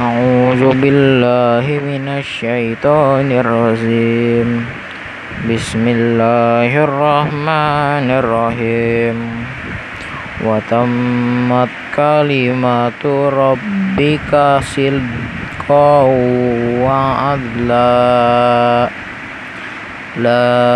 أعوذ بالله من الشيطان الرجيم بسم الله الرحمن الرحيم وتمت كلمة ربك صدقا وعدلا لا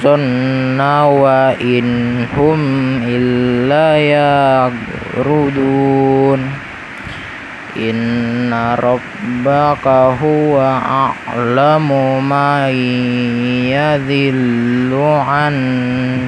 zanna wa in hum illa yagrudun Inna rabbaka huwa a'lamu man yadhillu an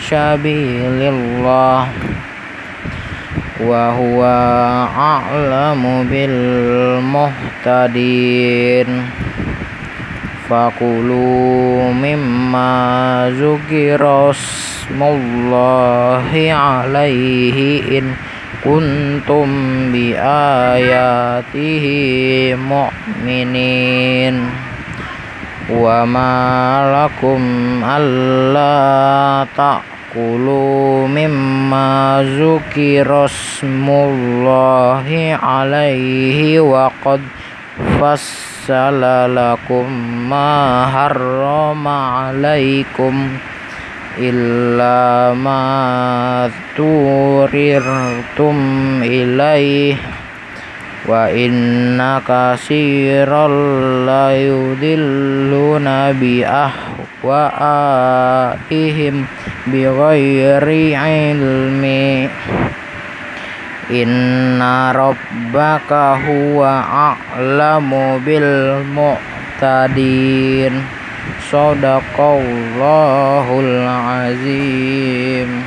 sabilillah. Wa huwa a'lamu bil muhtadin fakulu mimma zukira smullahi alaihi in kuntum bi ayatihi mu'minin. Wa ma lakum alla ta'kulu mimma zukira smullahi alaihi wa qad fas lakum ma harrama alaikum illa ma turirtum ilaih wa inna kasiral la yudilluna bi ahwaihim bi ghairi ilmi Inna rabbaka huwa a'lamu bil mu'tadin. Sadaqallahul azim